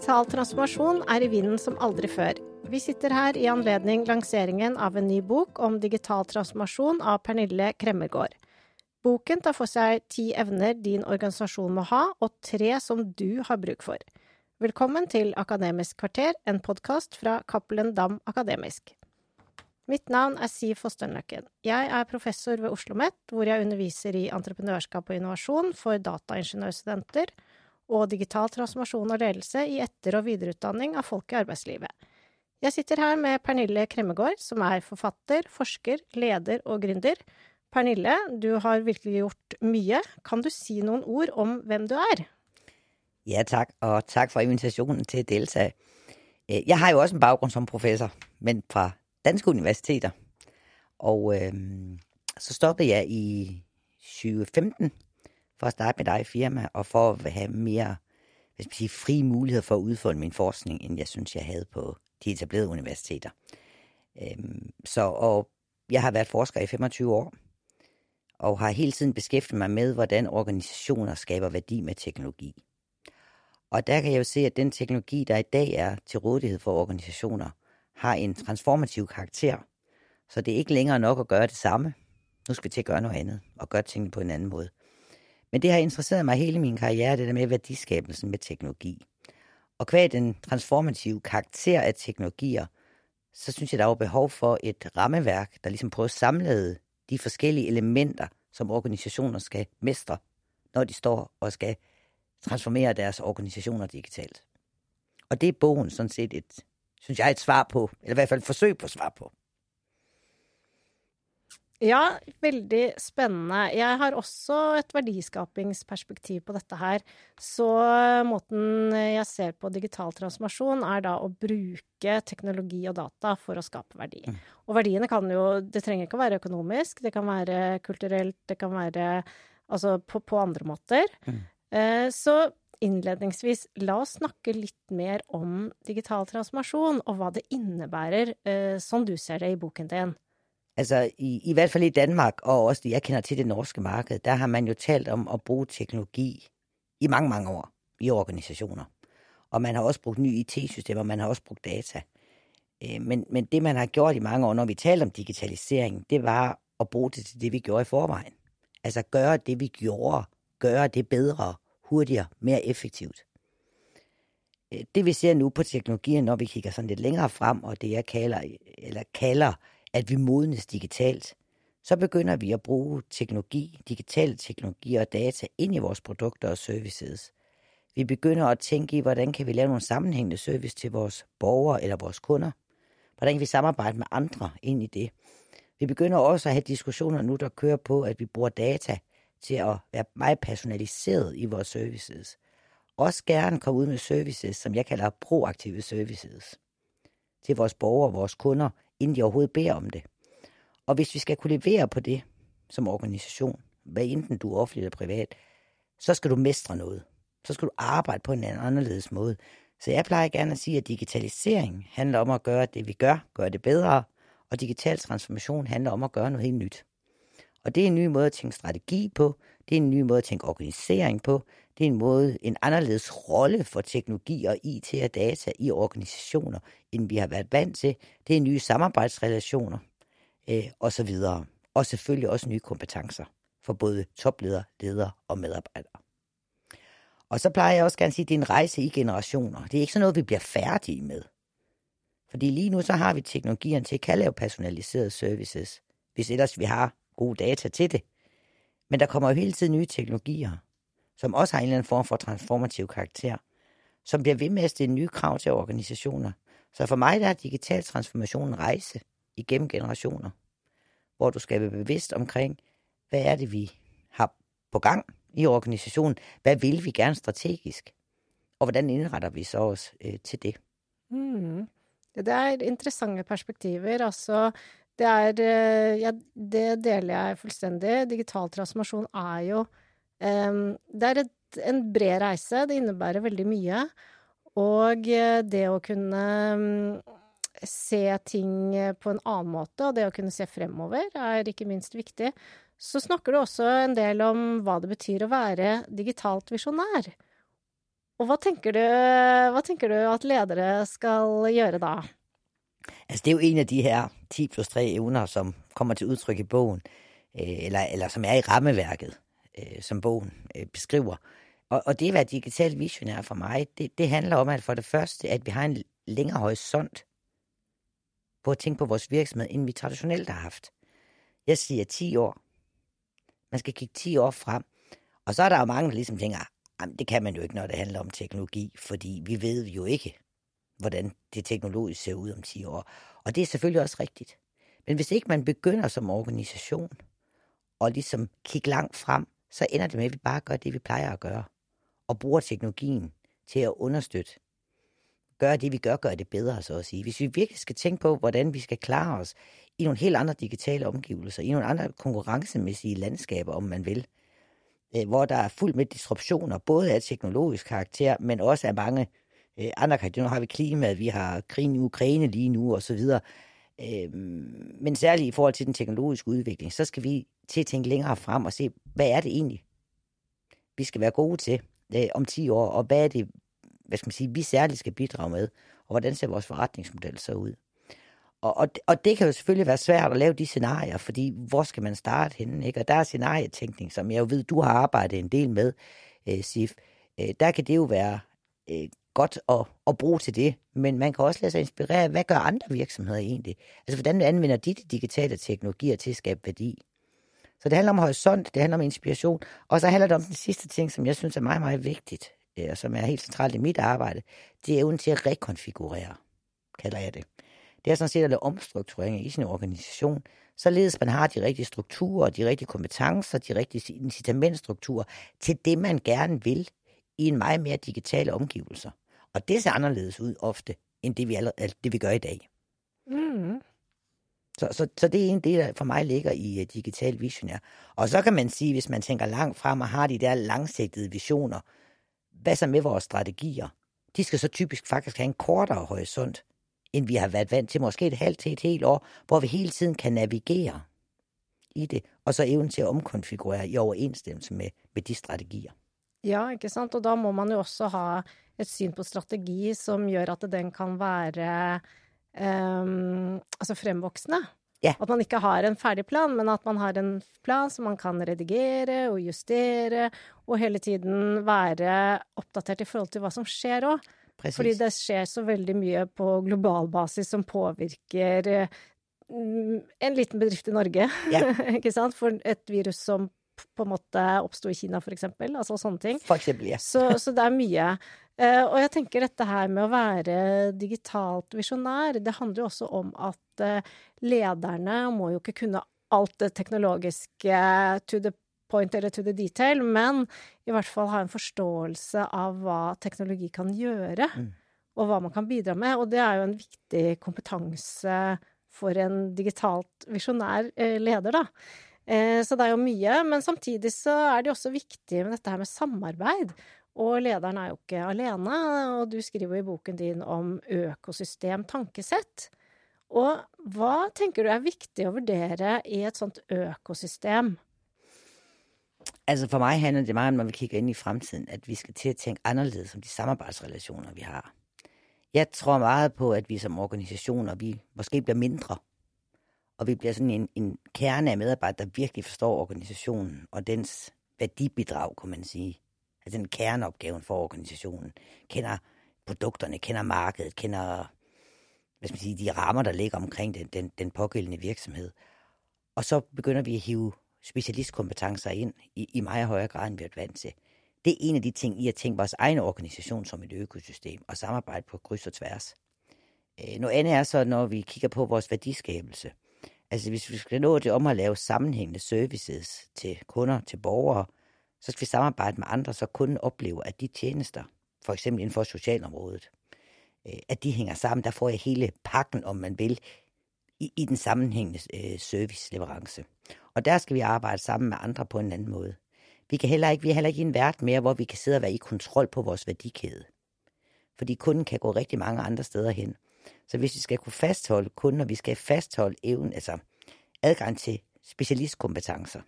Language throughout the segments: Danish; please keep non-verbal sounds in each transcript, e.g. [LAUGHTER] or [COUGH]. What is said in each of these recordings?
Digital transformasjon er i vinden som aldri før. Vi sitter her i anledning lanseringen av en ny bok om digital transformasjon av Pernille Kremmergård. Boken tar for seg ti evner din organisasjon må ha, og tre som du har bruk for. Velkommen til Akademisk kvarter, en podkast fra Cappelen Dam Akademisk. Mitt navn er Siv Fosterløkken. Jeg er professor ved Oslo OsloMet, hvor jeg underviser i entreprenørskap og innovasjon for dataingeniørstudenter og digital transformasjon og ledelse i etter- og videreutdanning av folk i arbeidslivet. Jeg sitter her med Pernille Kremmegård, som er forfatter, forsker, leder og gründer. Pernille, du har virkelig gjort mye. Kan du si noen ord om hvem du er? Ja, takk, og takk for invitasjonen til å delta. Eh, jeg har jo også en bakgrunn som professor, men fra danske universiteter. Og øh, så stoppet jeg i 2015 for at starte mit eget firma, og for mere hvis man siger fri mulighed for at udfolde min forskning, end jeg synes jeg havde på de etablerede universiteter. Øhm, så, og jeg har været forsker i 25 år, og har hele tiden beskæftiget mig med, hvordan organisationer skaber værdi med teknologi. Og der kan jeg jo se, at den teknologi, der i dag er til rådighed for organisationer, har en transformativ karakter. Så det er ikke længere nok at gøre det samme. Nu skal vi til at gøre noget andet, og gøre tingene på en anden måde. Men det har interesseret mig hele min karriere, det der med værdiskabelsen med teknologi. Og kvad den transformative karakter af teknologier, så synes jeg, der var behov for et rammeværk, der ligesom prøver at samle de forskellige elementer, som organisationer skal mestre, når de står og skal transformere deres organisationer digitalt. Og det er bogen sådan set et, synes jeg, et svar på, eller i hvert fald et forsøg på svar på. Ja, veldig spennende. Jeg har også et verdiskapingsperspektiv på dette her. Så måten jeg ser på digital transformasjon, er da å bruke teknologi og data for å skape verdi. Mm. Og verdiene kan jo Det trenger ikke å være økonomisk, det kan være kulturelt, det kan være altså på, på andre måter. Mm. Eh, så innledningsvis, la oss snakke litt mer om digital transformasjon, og hva det innebærer, eh, som du ser det i boken din. Altså i, i hvert fald i Danmark, og også det jeg kender til det norske marked, der har man jo talt om at bruge teknologi i mange, mange år i organisationer. Og man har også brugt nye IT-systemer, man har også brugt data. Øh, men, men, det man har gjort i mange år, når vi taler om digitalisering, det var at bruge det til det vi gjorde i forvejen. Altså gøre det vi gjorde, gøre det bedre, hurtigere, mere effektivt. Øh, det vi ser nu på teknologien, når vi kigger sådan lidt længere frem, og det jeg kalder, eller kalder at vi modnes digitalt, så begynder vi at bruge teknologi, digitale teknologier og data ind i vores produkter og services. Vi begynder at tænke i, hvordan kan vi lave nogle sammenhængende service til vores borgere eller vores kunder? Hvordan kan vi samarbejde med andre ind i det? Vi begynder også at have diskussioner nu, der kører på, at vi bruger data til at være meget personaliseret i vores services. Også gerne komme ud med services, som jeg kalder proaktive services. Til vores borgere vores kunder inden de overhovedet beder om det. Og hvis vi skal kunne levere på det som organisation, hvad enten du er offentlig eller privat, så skal du mestre noget. Så skal du arbejde på en anderledes måde. Så jeg plejer gerne at sige, at digitalisering handler om at gøre det, vi gør, gøre det bedre, og digital transformation handler om at gøre noget helt nyt. Og det er en ny måde at tænke strategi på, det er en ny måde at tænke organisering på, det er en måde, en anderledes rolle for teknologi og IT og data i organisationer, end vi har været vant til. Det er nye samarbejdsrelationer øh, og så videre. Og selvfølgelig også nye kompetencer for både topledere, ledere og medarbejdere. Og så plejer jeg også gerne at sige, at det er en rejse i generationer. Det er ikke sådan noget, vi bliver færdige med. Fordi lige nu så har vi teknologierne til at kan lave personaliserede services, hvis ellers vi har gode data til det. Men der kommer jo hele tiden nye teknologier, som også har en eller anden form for transformativ karakter, som bliver ved med at stille nye krav til organisationer. Så for mig der er digital transformation en rejse igennem generationer, hvor du skal være bevidst omkring, hvad er det vi har på gang i organisationen? Hvad vil vi gerne strategisk, og hvordan indretter vi så os øh, til det. Mm. Det er interessante perspektiver. Altså, det er øh, ja, Det deler jeg fullstendig. Digital transformasjon er jo det er et, en bred reise. Det innebærer veldig mye. Og eh, det å kunne mm, se ting eh, på en annen måte, og det å kunne se fremover, er ikke minst viktig. Så snakker du også en del om hva det betyr å være digitalt visjonær. Og hva tenker, du, hva tenker du at ledere skal gjøre da? Altså, det er jo en av de her 10 plus 3 evner, som kommer til uttrykk i bogen, eh, eller, eller som er i rammeværket, øh, som bogen øh, beskriver. Og, og det at være digital visionær for mig, det, det handler om, at for det første, at vi har en længere horisont på at tænke på vores virksomhed, end vi traditionelt har haft. Jeg siger 10 år. Man skal kigge 10 år frem. Og så er der jo mange, der ligesom tænker, jamen, det kan man jo ikke, når det handler om teknologi, fordi vi ved jo ikke, hvordan det teknologisk ser ud om 10 år. Og det er selvfølgelig også rigtigt. Men hvis ikke man begynder som organisation og ligesom kigge langt frem, så ender det med, at vi bare gør det, vi plejer at gøre. Og bruger teknologien til at understøtte. Gøre det, vi gør, gør det bedre, så at sige. Hvis vi virkelig skal tænke på, hvordan vi skal klare os i nogle helt andre digitale omgivelser, i nogle andre konkurrencemæssige landskaber, om man vil, øh, hvor der er fuldt med disruptioner, både af teknologisk karakter, men også af mange øh, andre karakterer. Nu har vi klimaet, vi har krigen i Ukraine lige nu, og så videre. Øh, men særligt i forhold til den teknologiske udvikling, så skal vi til at tænke længere frem og se, hvad er det egentlig, vi skal være gode til øh, om 10 år, og hvad er det, hvad skal man sige, vi særligt skal bidrage med, og hvordan ser vores forretningsmodel så ud. Og, og, og det kan jo selvfølgelig være svært at lave de scenarier, fordi hvor skal man starte henne? Ikke? Og der er scenarietænkning, som jeg jo ved, du har arbejdet en del med, øh, Sif. Øh, der kan det jo være øh, godt at, at bruge til det, men man kan også lade sig inspirere, hvad gør andre virksomheder egentlig? Altså, hvordan anvender de de digitale teknologier til at skabe værdi? Så det handler om horisont, det handler om inspiration, og så handler det om den sidste ting, som jeg synes er meget, meget vigtigt, øh, og som er helt centralt i mit arbejde, det er evnen til at rekonfigurere, kalder jeg det. Det er sådan set at lave omstruktureringer i sin organisation, således man har de rigtige strukturer, de rigtige kompetencer, de rigtige incitamentstrukturer til det, man gerne vil i en meget mere digitale omgivelser. Og det ser anderledes ud ofte, end det vi, allerede, det, vi gør i dag. Mm. Så, så, så det er en del, der for mig ligger i uh, digital visionær. Og så kan man sige, hvis man tænker langt frem og har de der langsigtede visioner, hvad så med vores strategier? De skal så typisk faktisk have en kortere horisont, end vi har været vant til, måske et halvt til et helt år, hvor vi hele tiden kan navigere i det, og så evnen til at omkonfigurere i overensstemmelse med, med de strategier. Ja, ikke sant. Og da må man jo også ha et syn på strategi som gjør at den kan være um, altså fremvoksende. Ja. At man ikke har en ferdig plan, men at man har en plan som man kan redigere og justere, og hele tiden være oppdatert i forhold til hva som skjer òg. Fordi det skjer så veldig mye på global basis som påvirker mm, en liten bedrift i Norge, ja. [LAUGHS] ikke sant? For et virus som på en måte oppsto i Kina, for eksempel. Altså sånne ting. For eksempel, ja. så, så det er mye. Uh, og jeg tenker dette her med å være digitalt visjonær, det handler jo også om at uh, lederne må jo ikke kunne alt det teknologiske to the point eller to the detail, men i hvert fall ha en forståelse av hva teknologi kan gjøre, mm. og hva man kan bidra med. Og det er jo en viktig kompetanse for en digitalt visjonær leder, da. Eh, så det er jo mye. Men samtidig så er det også viktig med dette her med samarbeid. Og lederen er jo ikke alene, og du skriver i boken din om økosystemtankesett. Og hva tenker du er viktig å vurdere i et sånt økosystem? Altså for mig handler det mye om, når vi kikker inn i fremtiden, at vi skal til å tenke annerledes om de samarbeidsrelasjoner vi har. Jeg tror mye på, at vi som organisationer, vi kanskje blir mindre, og vi blir sådan en, en kerne av medarbeidere der virkelig forstår organisationen og dens verdibidrag, kan man si. Altså den kerneopgaven for organisationen. Kender produkterne, kender markedet, kender hvad skal man sige, de rammer, der ligger omkring den, den, den pågældende virksomhed. Og så begynder vi at hive specialistkompetencer ind i, i meget højere grad, end vi er vant til. Det er en af de ting, I har tænkt vores egen organisation som et økosystem, og samarbejde på kryds og tværs. Øh, noget andet er så, når vi kigger på vores værdiskabelse. Altså hvis vi skal nå det om at lave sammenhængende services til kunder, til borgere, så skal vi samarbejde med andre, så kunden oplever, at de tjenester, for eksempel inden for socialområdet, øh, at de hænger sammen. Der får jeg hele pakken, om man vil, i, i den sammenhængende øh, serviceleverance. Og der skal vi arbejde sammen med andre på en anden måde. Vi, kan heller ikke, vi er heller ikke i en verden mere, hvor vi kan sidde og være i kontrol på vores værdikæde. Fordi kunden kan gå rigtig mange andre steder hen. Så hvis vi skal kunne fastholde kunden, og vi skal fastholde evnen, altså adgang til specialistkompetencer,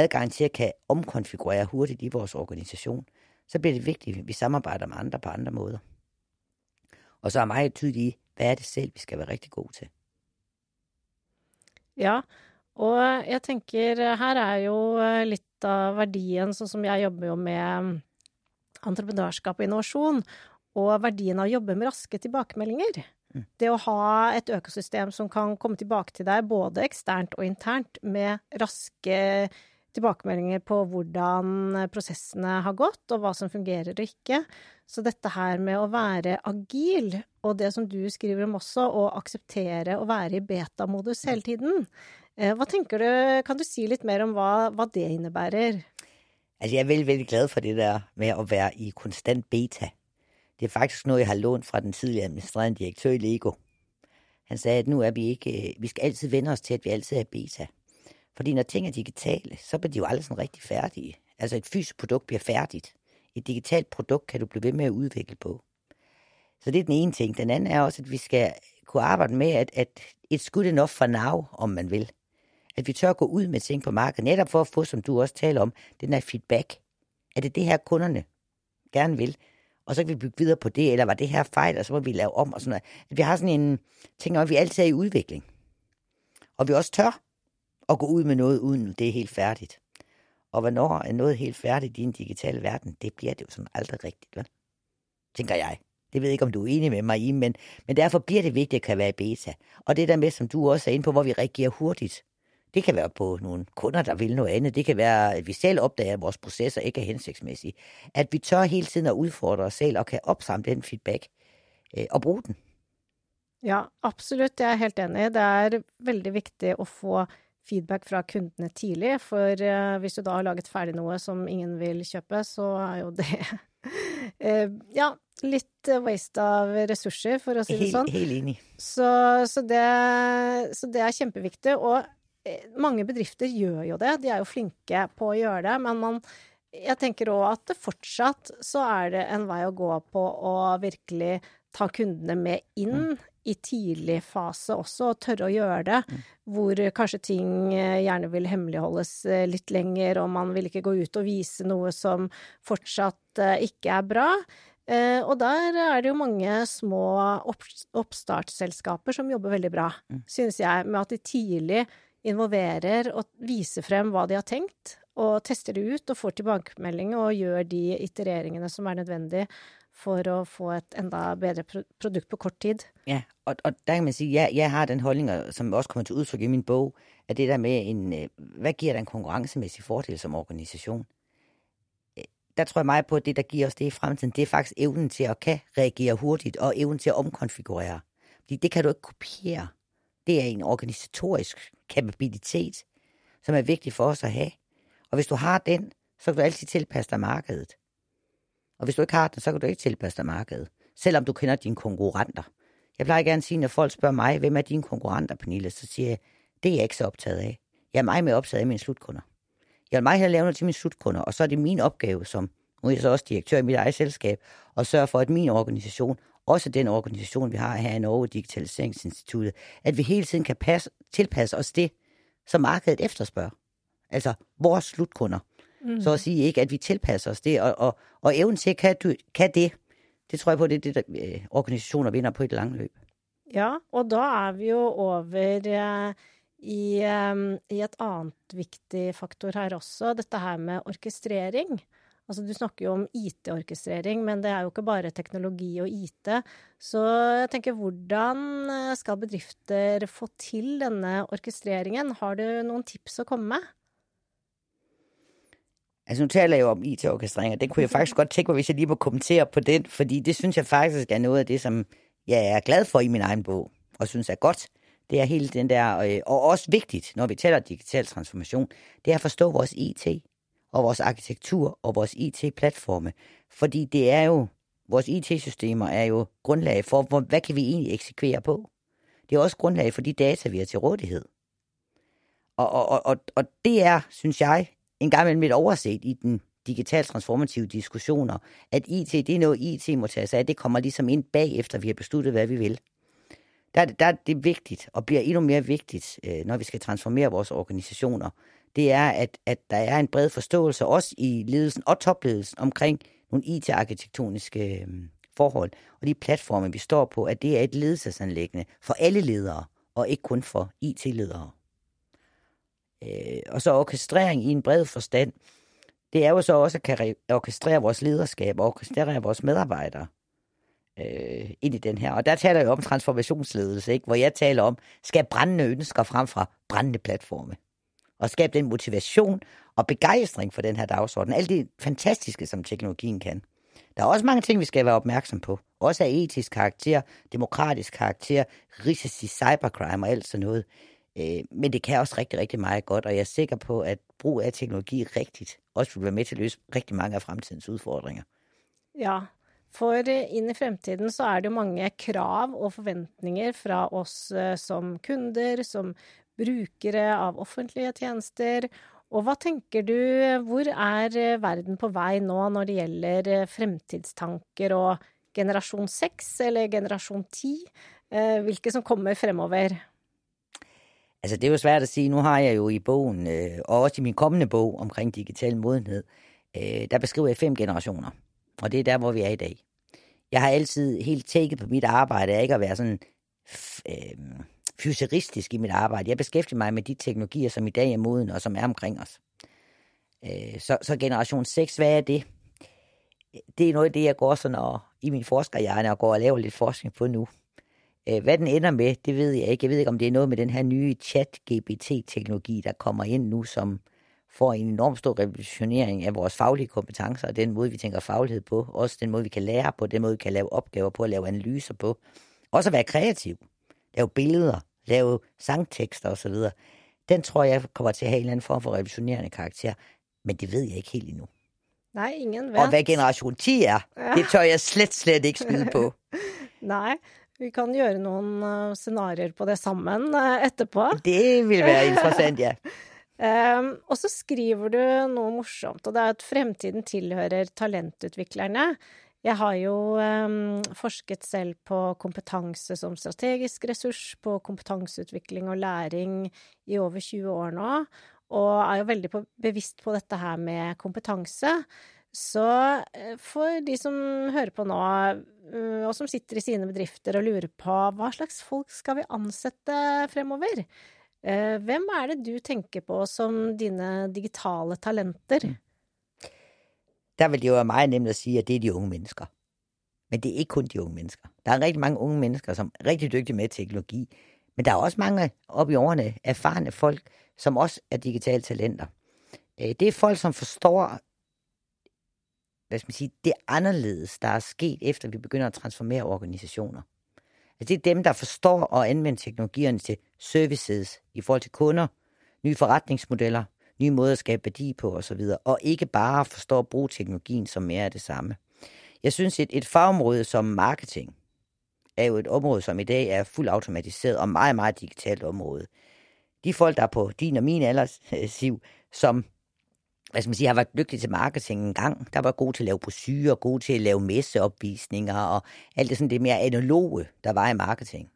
adgang til at kan omkonfigurere hurtigt i vores organisation, så bliver det vigtigt, at vi samarbejder med andre på andre måder. Og så er meget tydeligt i, hvad er det selv, vi skal være rigtig gode til. Ja, og jeg tenker her er jo litt av verdien, sånn som jeg jobber jo med entreprenørskap og innovasjon, og verdien av å jobbe med raske tilbakemeldinger. Mm. Det å ha et økosystem som kan komme tilbake til deg, både eksternt og internt, med raske tilbakemeldinger på hvordan eh, prosessene har gått, og hva som fungerer og ikke. Så dette her med å være agil, og det som du skriver om også, å akseptere å være i betamodus hele tiden. Eh, hva tenker du, Kan du si litt mer om hva, hva det innebærer? Altså, jeg er veldig, veldig glad for det der med å være i konstant beta. Det er faktisk noe jeg har lånt fra den tidligere administrerende direktør i Lego. Han sagde, at nu er vi ikke, vi skal altid vende os til, at vi altid er beta. Fordi når ting er digitale, så bliver de jo aldrig sådan rigtig færdige. Altså et fysisk produkt bliver færdigt. Et digitalt produkt kan du blive ved med at udvikle på. Så det er den ene ting. Den anden er også, at vi skal kunne arbejde med, at, at et skud enough for now, om man vil. At vi tør gå ud med ting på markedet, netop for at få, som du også taler om, den her feedback. Er det det her, kunderne gerne vil? Og så kan vi bygge videre på det, eller var det her fejl, og så må vi lave om, og sådan noget. At vi har sådan en ting om, at vi altid er i udvikling. Og vi også tør at gå ud med noget, uden det er helt færdigt. Og hvornår er noget helt færdigt i en digital verden, det bliver det jo sådan aldrig rigtigt, vel? Tænker jeg. Det ved jeg ikke, om du er enig med mig i, men, men derfor bliver det vigtigt at kan være i beta. Og det der med, som du også er inde på, hvor vi reagerer hurtigt. Det kan være på nogle kunder, der vil noget andet. Det kan være, at vi selv opdager, at vores processer ikke er hensigtsmæssige. At vi tør hele tiden at udfordre os selv og kan opsamle den feedback øh, og bruge den. Ja, absolut. Jeg er helt enig. Det er veldig vigtigt at få feedback fra kundene tidlig, for uh, hvis du da har laget ferdig noe som ingen vil kjøpe, så er jo det uh, [LAUGHS] Ja, litt waste av ressurser, for å si det sånn. Helt enig. Så, så, det, så det er kjempeviktig. Og eh, mange bedrifter gjør jo det, de er jo flinke på å gjøre det, men man jeg tenker òg at det fortsatt så er det en vei å gå på å virkelig ta kundene med inn mm i tidlig fase også, og tørre å gjøre det. Mm. Hvor kanskje ting eh, gjerne vil hemmeligholdes eh, litt lenger, og man vil ikke gå ut og vise noe som fortsatt eh, ikke er bra. Og der er det jo mange små oppstartsselskaper som jobber veldig bra, mm. synes jeg, med at de tidlig involverer og viser frem hva de har tenkt, og tester det ut og får tilbakemelding og gjør de itereringene som er nødvendig for å få et enda bedre produkt på kort tid. Ja, og, og der kan man sige, jeg, jeg har den holdning, som også kommer til udtryk i min bog, at det der med, en, øh, hvad giver der en konkurrencemæssig fordel som organisation? Øh, der tror jeg meget på, at det, der giver os det i fremtiden, det er faktisk evnen til at kan reagere hurtigt, og evnen til at omkonfigurere. Fordi det kan du ikke kopiere. Det er en organisatorisk kapabilitet, som er vigtig for os at have. Og hvis du har den, så kan du altid tilpasse dig markedet. Og hvis du ikke har den, så kan du ikke tilpasse dig markedet, selvom du kender dine konkurrenter. Jeg plejer gerne at sige, når folk spørger mig, hvem er dine konkurrenter, Pernille, så siger jeg, det er jeg ikke så optaget af. Jeg er meget mere optaget af mine slutkunder. Jeg vil meget hellere lave noget til mine slutkunder, og så er det min opgave som, nu er jeg så også direktør i mit eget selskab, at sørge for, at min organisation, også den organisation, vi har her i Norge, Digitaliseringsinstituttet, at vi hele tiden kan passe, tilpasse os det, som markedet efterspørger. Altså vores slutkunder. Mm. Så at sige ikke, at vi tilpasser os det, og, og, og evnen til, kan, du, kan det, det tror jeg på, det er det, der øh, organisationer vinder på et langt løb. Ja, og da er vi jo over uh, i, um, i et annet viktig faktor her også, dette her med orkestrering. Altså, du snakker jo om IT-orkestrering, men det er jo ikke bare teknologi og IT. Så jeg tenker, hvordan øh, skal bedrifter få til denne orkestreringen? Har du noen tips å komme med? Altså nu taler jeg jo om IT-orkestrering, og det kunne jeg faktisk godt tænke mig, hvis jeg lige må kommentere på den, fordi det synes jeg faktisk er noget af det, som jeg er glad for i min egen bog, og synes er godt. Det er hele den der, øh, og også vigtigt, når vi taler digital transformation, det er at forstå vores IT, og vores arkitektur, og vores IT-platforme. Fordi det er jo, vores IT-systemer er jo grundlag for, hvor, hvad kan vi egentlig eksekvere på? Det er også grundlag for de data, vi har til rådighed. Og, og, og, og det er, synes jeg, en gang imellem lidt overset i den digitalt transformative diskussioner, at IT, det er noget, IT må tage sig af. Det kommer ligesom ind bagefter, vi har besluttet, hvad vi vil. Der, der er det vigtigt, og bliver endnu mere vigtigt, øh, når vi skal transformere vores organisationer, det er, at, at der er en bred forståelse, også i ledelsen og topledelsen, omkring nogle IT-arkitektoniske øh, forhold, og de platforme, vi står på, at det er et ledelsesanlæggende for alle ledere, og ikke kun for IT-ledere. Øh, og så orkestrering i en bred forstand, det er jo så også at kan orkestrere vores lederskab og orkestrere vores medarbejdere øh, ind i den her. Og der taler jeg om transformationsledelse, ikke? hvor jeg taler om, skal brændende ønsker frem fra brændende platforme. Og skabe den motivation og begejstring for den her dagsorden. Alt det fantastiske, som teknologien kan. Der er også mange ting, vi skal være opmærksom på. Også af etisk karakter, demokratisk karakter, risici, cybercrime og alt sådan noget. Øh, men det kan også rigtig, rigtig meget godt, og jeg er sikker på, at brug af teknologi rigtigt også vil være med til at løse rigtig mange af fremtidens udfordringer. Ja, for inn i fremtiden så er det jo mange krav og forventninger fra oss øh, som kunder, som brukere av offentlige tjenester. Og hva tenker du, hvor er øh, verden på vei nå når det gjelder øh, fremtidstanker og generasjon 6 eller generasjon 10? Hvilke som kommer fremover? Altså, det er jo svært at sige. Nu har jeg jo i bogen, øh, og også i min kommende bog omkring digital modenhed, øh, der beskriver jeg fem generationer. Og det er der, hvor vi er i dag. Jeg har altid helt tækket på mit arbejde, ikke at være sådan øh, futuristisk i mit arbejde. Jeg beskæftiger mig med de teknologier, som i dag er moden og som er omkring os. Øh, så, så generation 6, hvad er det? Det er noget af det, jeg går sådan og, i min forskerhjerne og går og laver lidt forskning på nu. Øh, hvad den ender med, det ved jeg ikke. Jeg ved ikke, om det er noget med den her nye chat-GPT-teknologi, der kommer ind nu, som får en enorm stor revolutionering af vores faglige kompetencer, og den måde, vi tænker faglighed på, også den måde, vi kan lære på, den måde, vi kan lave opgaver på, lave analyser på. Også at være kreativ, lave billeder, lave sangtekster osv. Den tror jeg kommer til at have en eller anden form for revolutionerende karakter, men det ved jeg ikke helt endnu. Nej, ingen vet. Og hvad generation 10 er, ja. det tør jeg slet, slet ikke skyde på. [LAUGHS] Nej, vi kan gjøre nogle uh, scenarier på det sammen uh, etterpå. Det vil være interessant, ja. Um, og så skriver du noe morsomt, og det er at fremtiden tilhører talentutviklerne. Jeg har jo um, forsket selv på kompetanse som strategisk ressurs, på kompetanseutvikling og læring i over 20 år nå, og er jo veldig på, bevisst på dette her med kompetanse. Så eh, for de som hører på nå, eh, og som sitter i sine bedrifter og lurer på hva slags folk skal vi ansette fremover, Eh, hvem er det du tenker på som dine digitale talenter? Mm. Der vil det jo være meget nemt å si at det er de unge mennesker. Men det er ikke kun de unge mennesker. Der er rigtig mange unge mennesker, som er rigtig dygtige med teknologi. Men der er også mange oppe i årene erfarne folk, som også er digitale talenter. Eh, det er folk, som forstår hvad skal man sige, det anderledes, der er sket, efter vi begynder at transformere organisationer. Altså, det er dem, der forstår at anvende teknologierne til services i forhold til kunder, nye forretningsmodeller, nye måder at skabe værdi på osv., og ikke bare forstår at bruge teknologien som mere af det samme. Jeg synes, et, et fagområde som marketing er jo et område, som i dag er fuldt automatiseret og meget, meget digitalt område. De folk, der er på din og min alder, Siv, som hvad skal man sige, har været dygtig til marketing en gang. Der var god til at lave brosyrer, god til at lave messeopvisninger og alt det sådan det mere analoge, der var i marketing.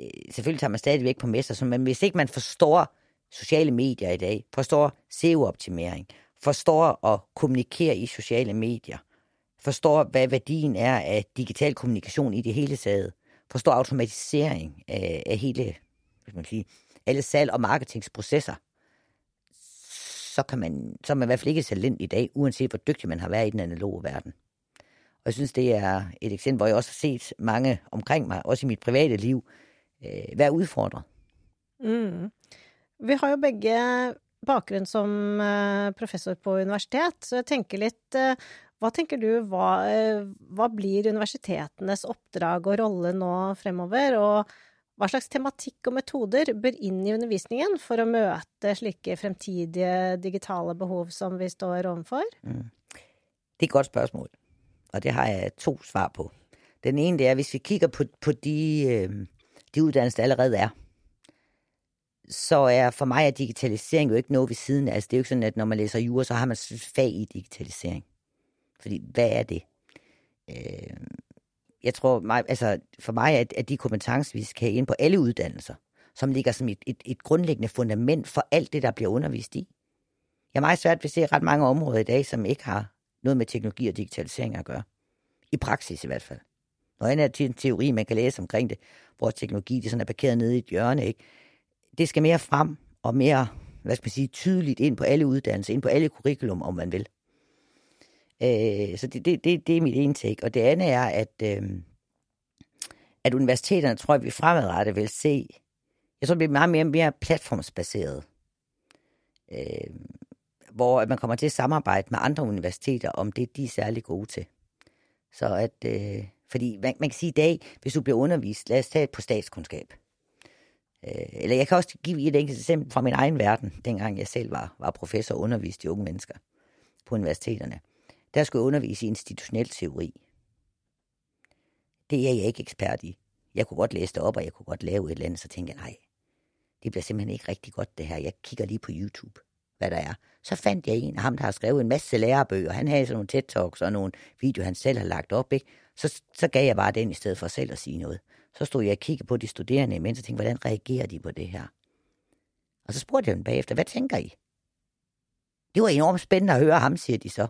Øh, selvfølgelig tager man stadigvæk på messer, men hvis ikke man forstår sociale medier i dag, forstår SEO-optimering, forstår at kommunikere i sociale medier, forstår, hvad værdien er af digital kommunikation i det hele taget, forstår automatisering af, af hele, hvad man sige, alle salg- og marketingsprocesser, så, kan man, så er man i hvert fald ikke talent i dag, uanset hvor dygtig man har været i den analoge verden. Og jeg synes, det er et eksempel, hvor jeg også har set mange omkring mig, også i mit private liv, øh, være udfordret. Mm. Vi har jo begge bakgrunn som øh, professor på universitet, så jeg tenker litt hvad øh, Hva tenker du, hva, øh, hva blir universitetenes oppdrag og rolle nå fremover? Og hva slags tematikk og metoder bør inn i undervisningen for å møte slike fremtidige digitale behov som vi står overfor? Mm. Det er et godt spørsmål, og det har jeg to svar på. Den ene det er, hvis vi kigger på, på de, øh, de uddannelser, der allerede er, så er for mig er digitalisering jo ikke noget ved siden af. Altså, det er jo ikke sådan, at når man læser jura, så har man fag i digitalisering. Fordi, hvad er det? Øh, jeg tror, mig, altså for mig er, at de kompetencer, vi skal have ind på alle uddannelser, som ligger som et, et, et grundlæggende fundament for alt det, der bliver undervist i. Jeg er meget svært ved at se ret mange områder i dag, som ikke har noget med teknologi og digitalisering at gøre. I praksis i hvert fald. Noget andet er en teori, man kan læse omkring det, hvor teknologi det sådan er parkeret nede i et hjørne, ikke? det skal mere frem og mere hvad skal man sige, tydeligt ind på alle uddannelser, ind på alle curriculum, om man vil. Øh, så det, det, det, det er mit ene take. Og det andet er, at, øh, at universiteterne, tror jeg, vi fremadrettet vil se, jeg tror, det bliver meget mere, mere platformsbaseret. Øh, hvor man kommer til at samarbejde med andre universiteter om det, de er særlig gode til. Så at, øh, fordi man, man kan sige i dag, hvis du bliver undervist, lad os tage på statskundskab. Øh, eller jeg kan også give et enkelt eksempel fra min egen verden, dengang jeg selv var, var professor og underviste de unge mennesker på universiteterne. Der skulle jeg undervise i institutionel teori. Det er jeg ikke ekspert i. Jeg kunne godt læse det op, og jeg kunne godt lave et eller andet, så tænkte jeg, nej, det bliver simpelthen ikke rigtig godt det her. Jeg kigger lige på YouTube, hvad der er. Så fandt jeg en af ham, der har skrevet en masse lærebøger. Han havde sådan nogle TED-talks og nogle videoer, han selv har lagt op. Ikke? Så, så gav jeg bare den i stedet for selv at sige noget. Så stod jeg og kiggede på de studerende imens og tænkte, hvordan reagerer de på det her? Og så spurgte jeg dem bagefter, hvad tænker I? Det var enormt spændende at høre ham, siger de så.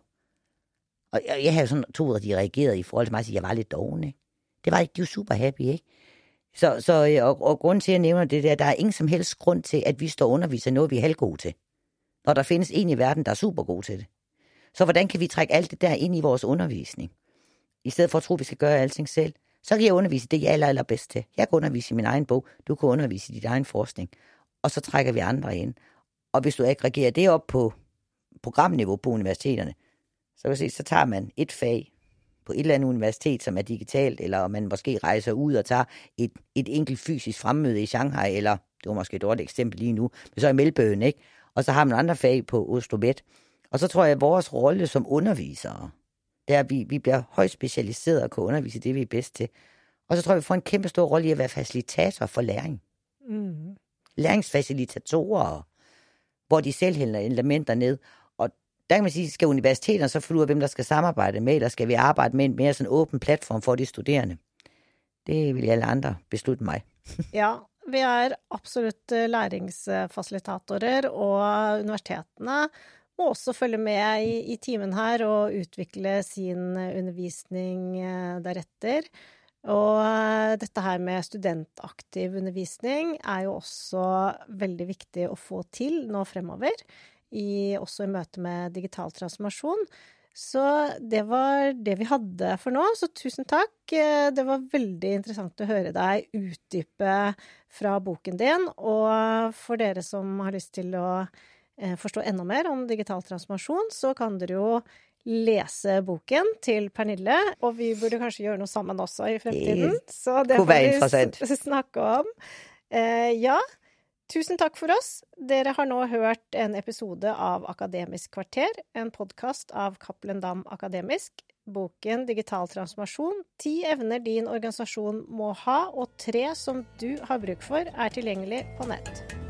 Og jeg, jeg havde sådan to, at de reagerede i forhold til mig, at jeg var lidt doven. Det var ikke, de var super happy, ikke? Så, så øh, og, og grund til, at jeg nævner det der, der er ingen som helst grund til, at vi står og underviser noget, vi er halvgode til. Når der findes en i verden, der er super god til det. Så hvordan kan vi trække alt det der ind i vores undervisning? I stedet for at tro, at vi skal gøre alting selv. Så kan jeg undervise det, jeg er aller, aller bedst til. Jeg kan undervise i min egen bog, du kan undervise i din egen forskning. Og så trækker vi andre ind. Og hvis du ikke reagerer det op på programniveau på universiteterne, så kan se, så tager man et fag på et eller andet universitet, som er digitalt, eller man måske rejser ud og tager et, et enkelt fysisk fremmøde i Shanghai, eller det var måske et dårligt eksempel lige nu, men så i Melbourne, ikke? Og så har man andre fag på Oslo Met. Og så tror jeg, at vores rolle som undervisere, det er, at vi, vi bliver højt specialiseret og kan undervise det, vi er bedst til. Og så tror jeg, vi får en kæmpe stor rolle i at være facilitator for læring. Mm. Læringsfacilitatorer, hvor de selv hælder elementer ned. Der kan man sige, skal universiteterne så finde ud af, hvem der skal samarbejde med, eller skal vi arbejde med en mere sådan åben platform for de studerende? Det vil alle andre beslutte mig. [LAUGHS] ja, vi er absolutt eh, øh, læringsfasilitatorer, og universitetene må også følge med i, i timen her og utvikle sin øh, undervisning øh, deretter. Og dette her med studentaktiv undervisning er jo også veldig viktig å få til nå fremover, i, også i møte med digital transformasjon. Så det var det vi hadde for nå, så tusen takk. Det var veldig interessant å høre deg utdype fra boken din, og for dere som har lyst til å eh, forstå enda mer om digital transformasjon, så kan dere jo lese boken til Pernille, og vi burde kanskje gjøre noe sammen også i fremtiden. Så det får vi snakke om. Eh, ja, tusen takk for oss. Dere har nå hørt en episode av Akademisk kvarter, en podkast av Cappelen Dam Akademisk. Boken Digital transformasjon ti evner din organisasjon må ha, og tre som du har bruk for, er tilgjengelig på nett.